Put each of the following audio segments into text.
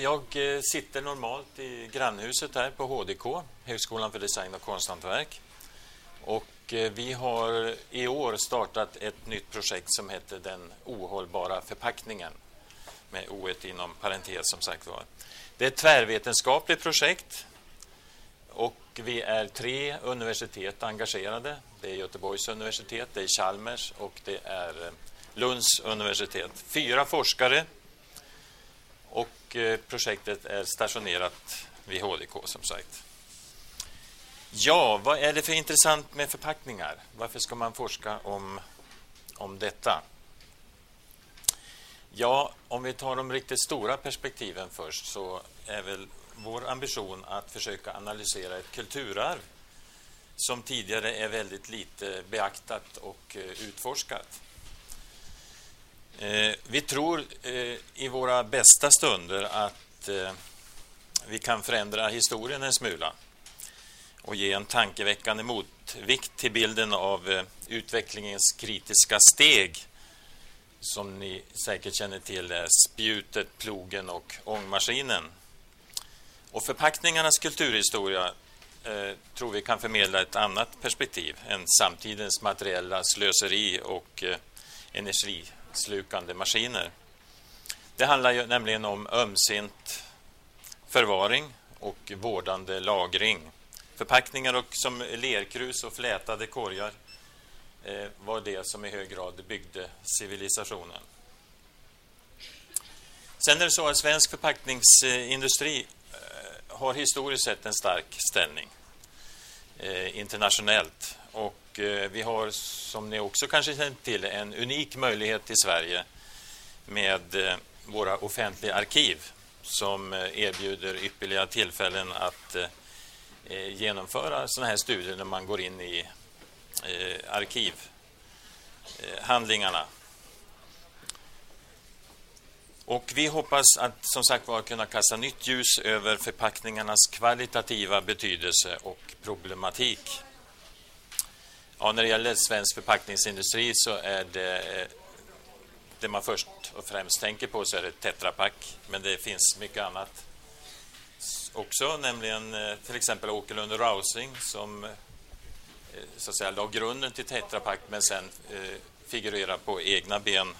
Jag eh, sitter normalt i grannhuset här på HDK, Högskolan för design och konsthantverk. Och eh, vi har i år startat ett nytt projekt som heter Den ohållbara förpackningen. Med o inom parentes som sagt var. Det är ett tvärvetenskapligt projekt. Och vi är tre universitet engagerade. Det är Göteborgs universitet, det är Chalmers och det är eh, Lunds universitet. Fyra forskare och eh, projektet är stationerat vid HDK som sagt. Ja, vad är det för intressant med förpackningar? Varför ska man forska om, om detta? Ja, om vi tar de riktigt stora perspektiven först så är väl vår ambition att försöka analysera ett kulturarv som tidigare är väldigt lite beaktat och eh, utforskat. Eh, vi tror eh, i våra bästa stunder att eh, vi kan förändra historien en smula och ge en tankeväckande motvikt till bilden av utvecklingens kritiska steg som ni säkert känner till är spjutet, plogen och ångmaskinen. Och förpackningarnas kulturhistoria eh, tror vi kan förmedla ett annat perspektiv än samtidens materiella slöseri och eh, energi slukande maskiner. Det handlar ju nämligen om ömsint förvaring och vårdande lagring. Förpackningar och som lerkrus och flätade korgar eh, var det som i hög grad byggde civilisationen. Sen är det så att svensk förpackningsindustri eh, har historiskt sett en stark ställning eh, internationellt. Och Eh, vi har, som ni också kanske känner till, en unik möjlighet i Sverige med eh, våra offentliga arkiv som eh, erbjuder ypperliga tillfällen att eh, eh, genomföra sådana här studier när man går in i eh, arkivhandlingarna. Och vi hoppas att som sagt var kunna kasta nytt ljus över förpackningarnas kvalitativa betydelse och problematik. Ja, när det gäller svensk förpackningsindustri så är det det man först och främst tänker på så är det Tetra Pak, men det finns mycket annat också, nämligen eh, till exempel Åkerlund Rousing Rausing som eh, så att säga la grunden till Tetra Pak men sen eh, figurerar på egna ben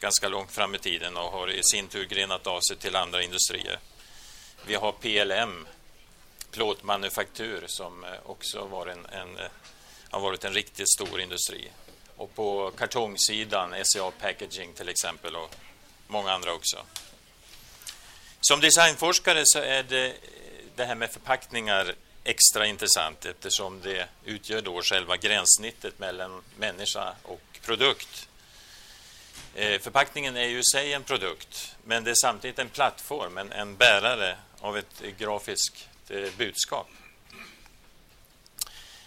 ganska långt fram i tiden och har i sin tur grenat av sig till andra industrier. Vi har PLM, plåtmanufaktur, som eh, också var en, en har varit en riktigt stor industri. Och på kartongsidan, SCA Packaging till exempel och många andra också. Som designforskare så är det, det här med förpackningar extra intressant eftersom det utgör då själva gränssnittet mellan människa och produkt. Eh, förpackningen är ju i sig en produkt, men det är samtidigt en plattform, en, en bärare av ett grafiskt eh, budskap.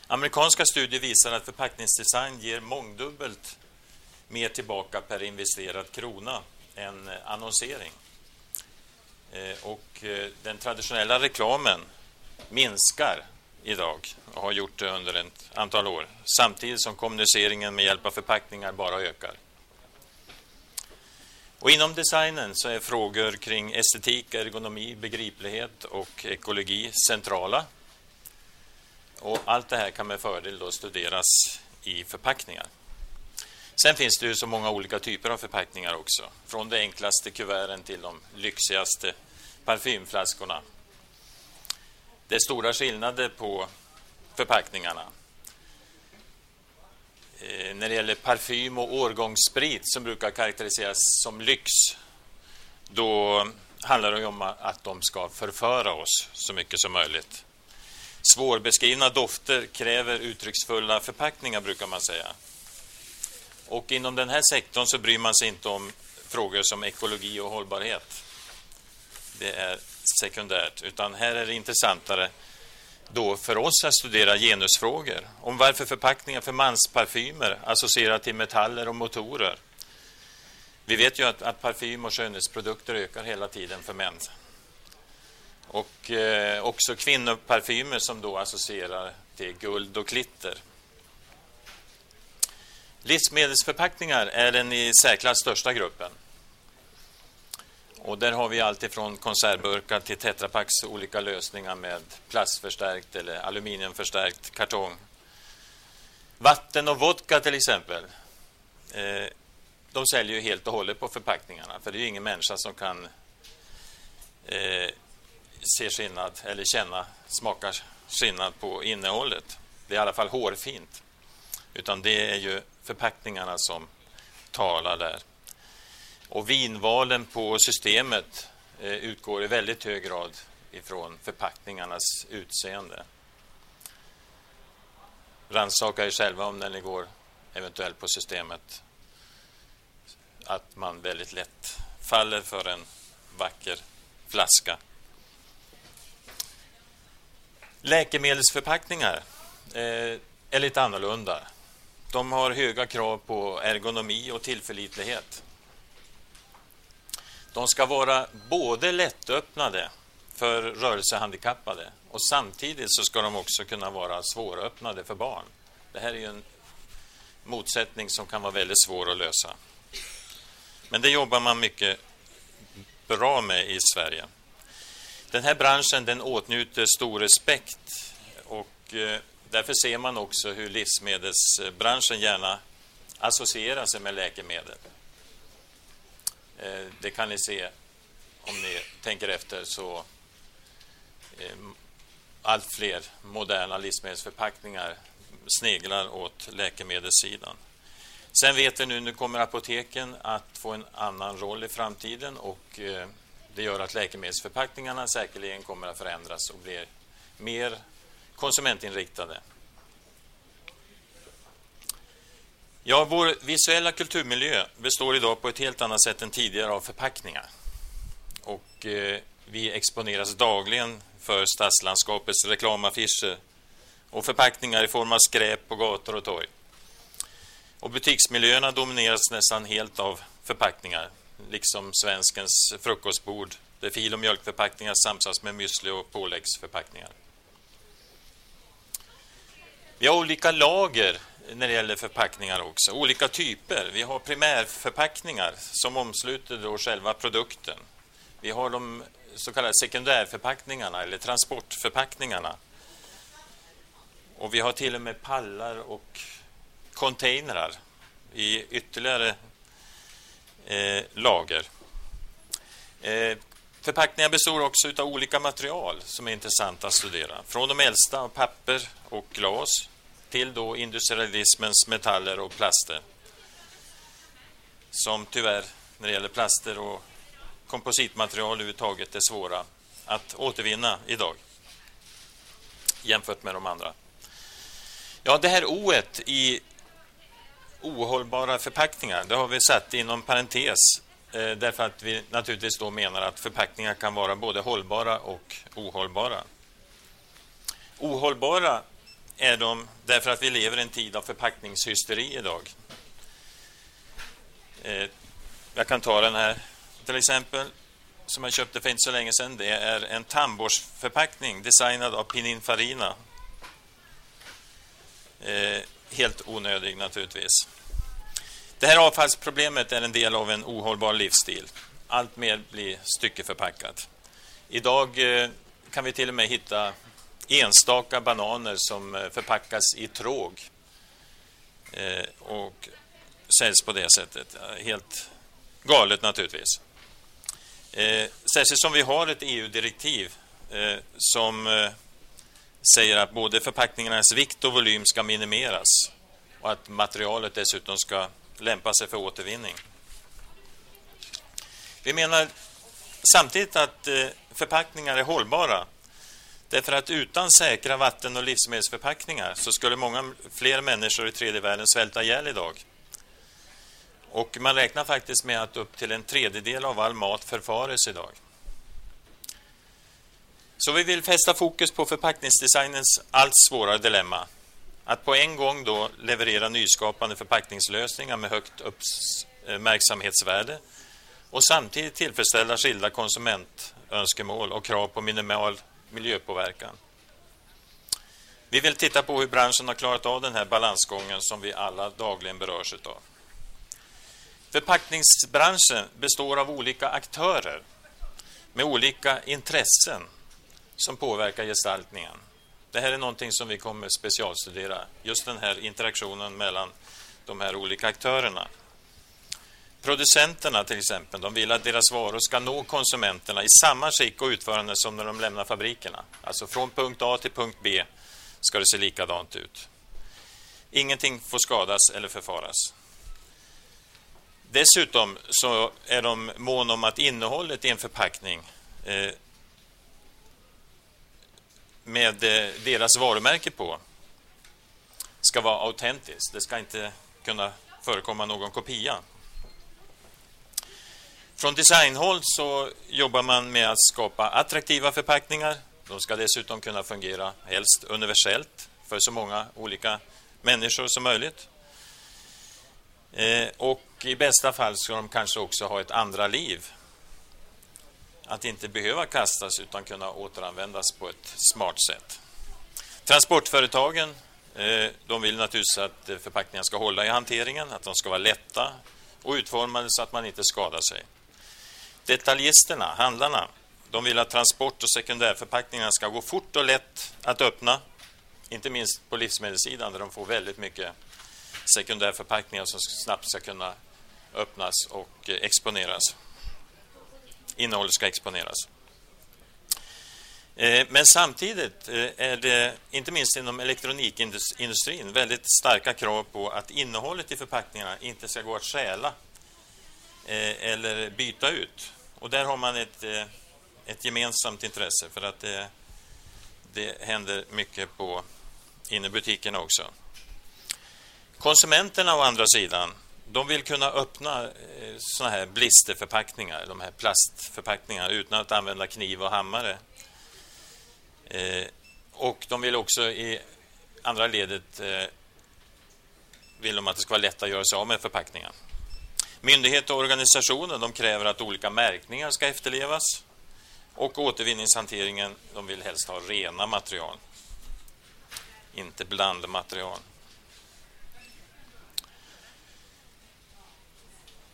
Amerikanska studier visar att förpackningsdesign ger mångdubbelt mer tillbaka per investerad krona än eh, annonsering. Eh, och eh, den traditionella reklamen minskar idag och har gjort det under ett antal år samtidigt som kommuniceringen med hjälp av förpackningar bara ökar. Och inom designen så är frågor kring estetik, ergonomi, begriplighet och ekologi centrala. Och allt det här kan med fördel då studeras i förpackningar. Sen finns det ju så många olika typer av förpackningar också. Från de enklaste kuverten till de lyxigaste parfymflaskorna. Det är stora skillnader på förpackningarna. Eh, när det gäller parfym och årgångssprit som brukar karaktäriseras som lyx, då handlar det om att de ska förföra oss så mycket som möjligt. Svårbeskrivna dofter kräver uttrycksfulla förpackningar, brukar man säga. Och inom den här sektorn så bryr man sig inte om frågor som ekologi och hållbarhet. Det är sekundärt, utan här är det intressantare då för oss att studera genusfrågor om varför förpackningar för mansparfymer associerar till metaller och motorer. Vi vet ju att, att parfym och skönhetsprodukter ökar hela tiden för män. Och eh, också kvinnoparfymer som då associerar till guld och klitter. Livsmedelsförpackningar är den i särklass största gruppen. Och där har vi allt ifrån konservburkar till Tetrapacks olika lösningar med plastförstärkt eller aluminiumförstärkt kartong. Vatten och vodka till exempel. Eh, de säljer ju helt och hållet på förpackningarna för det är ju ingen människa som kan eh, se skillnad eller känna, smaka skillnad på innehållet. Det är i alla fall hårfint. Utan det är ju förpackningarna som talar där. Och vinvalen på systemet eh, utgår i väldigt hög grad ifrån förpackningarnas utseende. Rannsaka er själva om när ni går eventuellt på systemet att man väldigt lätt faller för en vacker flaska. Läkemedelsförpackningar eh, är lite annorlunda. De har höga krav på ergonomi och tillförlitlighet. De ska vara både lättöppnade för rörelsehandikappade och samtidigt så ska de också kunna vara svåröppnade för barn. Det här är ju en motsättning som kan vara väldigt svår att lösa. Men det jobbar man mycket bra med i Sverige. Den här branschen den åtnjuter stor respekt och eh, därför ser man också hur livsmedelsbranschen gärna associerar sig med läkemedel. Eh, det kan ni se om ni tänker efter så eh, allt fler moderna livsmedelsförpackningar sneglar åt läkemedelssidan. Sen vet vi nu, nu kommer apoteken att få en annan roll i framtiden och det gör att läkemedelsförpackningarna säkerligen kommer att förändras och bli mer konsumentinriktade. Ja, vår visuella kulturmiljö består idag på ett helt annat sätt än tidigare av förpackningar. Och eh, vi exponeras dagligen för stadslandskapets reklamaffischer och förpackningar i form av skräp på gator och torg. Och butiksmiljöerna domineras nästan helt av förpackningar, liksom svenskens frukostbord där fil och mjölkförpackningar samsas med müsli och påläggsförpackningar. Vi har olika lager när det gäller förpackningar också, olika typer. Vi har primärförpackningar som omsluter då själva produkten. Vi har de så kallade sekundärförpackningarna eller transportförpackningarna. Och vi har till och med pallar och containrar i ytterligare eh, lager. Eh, förpackningar består också av olika material som är intressanta att studera. Från de äldsta av papper och glas till då industrialismens metaller och plaster. Som tyvärr, när det gäller plaster och kompositmaterial överhuvudtaget, är svåra att återvinna idag jämfört med de andra. Ja, det här O i ohållbara förpackningar, det har vi satt inom parentes eh, därför att vi naturligtvis då menar att förpackningar kan vara både hållbara och ohållbara. Ohållbara är de därför att vi lever i en tid av förpackningshysteri idag. Eh, jag kan ta den här till exempel, som jag köpte för inte så länge sedan. Det är en tandborstförpackning designad av Pininfarina. Eh, Helt onödig naturligtvis. Det här avfallsproblemet är en del av en ohållbar livsstil. Allt mer blir styckeförpackat. Idag eh, kan vi till och med hitta enstaka bananer som eh, förpackas i tråg eh, och säljs på det sättet. Helt galet naturligtvis. Särskilt som vi har ett EU-direktiv som säger att både förpackningarnas vikt och volym ska minimeras och att materialet dessutom ska lämpa sig för återvinning. Vi menar samtidigt att eh, förpackningar är hållbara Därför att utan säkra vatten och livsmedelsförpackningar så skulle många fler människor i tredje världen svälta ihjäl idag. Och man räknar faktiskt med att upp till en tredjedel av all mat förfares idag. Så vi vill fästa fokus på förpackningsdesignens allt svårare dilemma. Att på en gång då leverera nyskapande förpackningslösningar med högt uppmärksamhetsvärde och samtidigt tillfredsställa skilda konsumentönskemål och krav på minimal miljöpåverkan. Vi vill titta på hur branschen har klarat av den här balansgången som vi alla dagligen berörs av. Förpackningsbranschen består av olika aktörer med olika intressen som påverkar gestaltningen. Det här är någonting som vi kommer specialstudera, just den här interaktionen mellan de här olika aktörerna. Producenterna till exempel, de vill att deras varor ska nå konsumenterna i samma skick och utförande som när de lämnar fabrikerna. Alltså från punkt A till punkt B ska det se likadant ut. Ingenting får skadas eller förfaras. Dessutom så är de mån om att innehållet i en förpackning eh, med eh, deras varumärke på ska vara autentiskt. Det ska inte kunna förekomma någon kopia. Från designhåll så jobbar man med att skapa attraktiva förpackningar. De ska dessutom kunna fungera helst universellt för så många olika människor som möjligt. Eh, och i bästa fall ska de kanske också ha ett andra liv. Att inte behöva kastas utan kunna återanvändas på ett smart sätt. Transportföretagen eh, de vill naturligtvis att eh, förpackningarna ska hålla i hanteringen, att de ska vara lätta och utformade så att man inte skadar sig. Detaljisterna, handlarna, de vill att transport och sekundärförpackningarna ska gå fort och lätt att öppna. Inte minst på livsmedelssidan där de får väldigt mycket sekundärförpackningar som snabbt ska kunna öppnas och eh, exponeras. Innehållet ska exponeras. Eh, men samtidigt eh, är det, inte minst inom elektronikindustrin, väldigt starka krav på att innehållet i förpackningarna inte ska gå att stjäla eh, eller byta ut. Och där har man ett, ett gemensamt intresse för att det, det händer mycket på innebutikerna också. Konsumenterna å andra sidan, de vill kunna öppna eh, såna här blisterförpackningar, de här plastförpackningarna utan att använda kniv och hammare. Eh, och de vill också i andra ledet eh, vill de att det ska vara lätt att göra sig av med förpackningen. Myndigheter och organisationer de kräver att olika märkningar ska efterlevas och återvinningshanteringen de vill helst ha rena material, inte blandmaterial.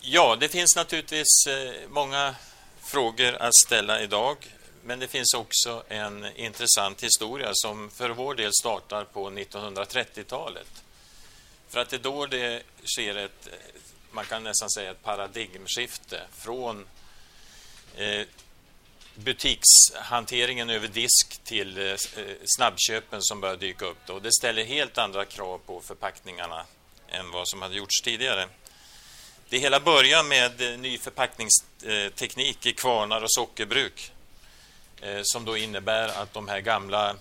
Ja, det finns naturligtvis eh, många frågor att ställa idag. Men det finns också en intressant historia som för vår del startar på 1930-talet. För att det är då det sker ett, eh, man kan nästan säga ett paradigmskifte från eh, butikshanteringen över disk till snabbköpen som börjar dyka upp. Då. Det ställer helt andra krav på förpackningarna än vad som hade gjorts tidigare. Det hela börjar med eh, ny förpackningsteknik i kvarnar och sockerbruk eh, som då innebär att de här gamla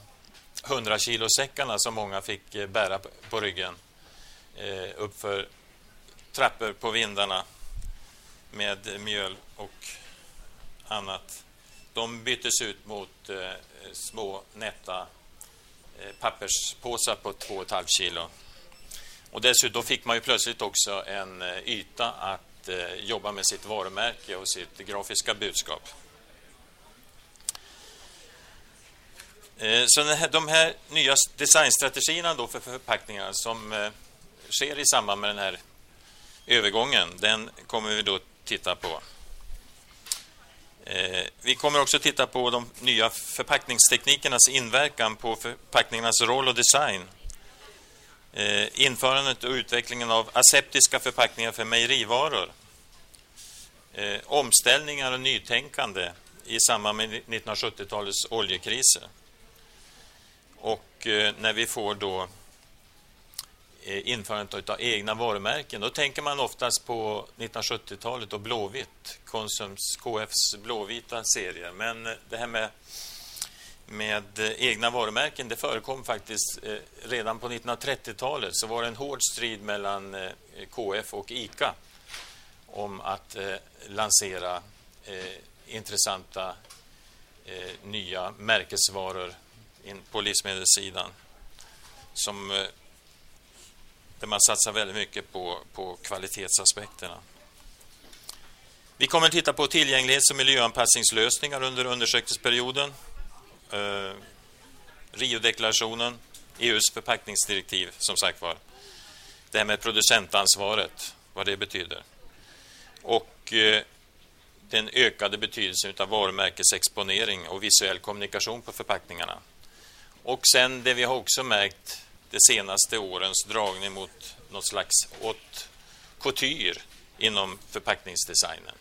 100 kilo säckarna som många fick eh, bära på ryggen uppför trappor på vindarna med mjöl och annat. De byttes ut mot små nätta papperspåsar på 2,5 kilo. Och dessutom fick man ju plötsligt också en eh, yta att eh, jobba med sitt varumärke och sitt grafiska budskap. Eh, så de här nya designstrategierna då för förpackningar som eh, sker i samband med den här övergången, den kommer vi då titta på. Eh, vi kommer också titta på de nya förpackningsteknikernas inverkan på förpackningarnas roll och design. Eh, införandet och utvecklingen av aseptiska förpackningar för mejerivaror. Eh, omställningar och nytänkande i samband med 1970-talets oljekriser. Och eh, när vi får då införandet av egna varumärken, då tänker man oftast på 1970-talet och Blåvitt, Konsums, KFs blåvita serier. Men det här med, med eh, egna varumärken, det förekom faktiskt eh, redan på 1930-talet. Så var det en hård strid mellan eh, KF och ICA om att lansera intressanta nya märkesvaror på livsmedelssidan som, där man satsar väldigt mycket på, på kvalitetsaspekterna. Vi kommer att titta på tillgänglighets och miljöanpassningslösningar under undersökningsperioden. Eh, Rio-deklarationen, EUs förpackningsdirektiv, som sagt var. Det här med producentansvaret, vad det betyder. Och eh, den ökade betydelsen av varumärkesexponering och visuell kommunikation på förpackningarna. Och sen det vi har också märkt de senaste årens dragning mot något slags haute couture inom förpackningsdesignen.